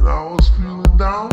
and I was feeling down.